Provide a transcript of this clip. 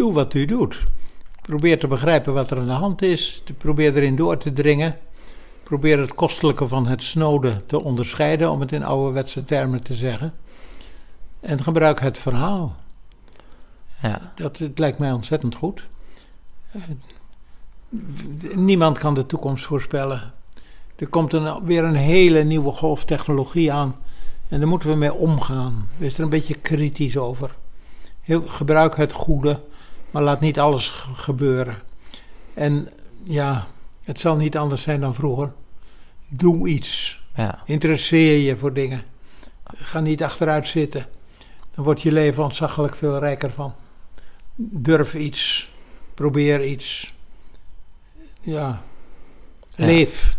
Doe wat u doet. Probeer te begrijpen wat er aan de hand is. Probeer erin door te dringen. Probeer het kostelijke van het snode te onderscheiden, om het in ouderwetse termen te zeggen. En gebruik het verhaal. Ja. Dat het lijkt mij ontzettend goed. Niemand kan de toekomst voorspellen. Er komt een, weer een hele nieuwe golf technologie aan. En daar moeten we mee omgaan. Wees er een beetje kritisch over. Heel, gebruik het goede, maar laat niet alles ge- gebeuren. En ja, het zal niet anders zijn dan vroeger. Doe iets. Ja. Interesseer je voor dingen. Ga niet achteruit zitten. Dan wordt je leven ontzaglijk veel rijker van. Durf iets. Probeer iets. Ja. Ja. Leef.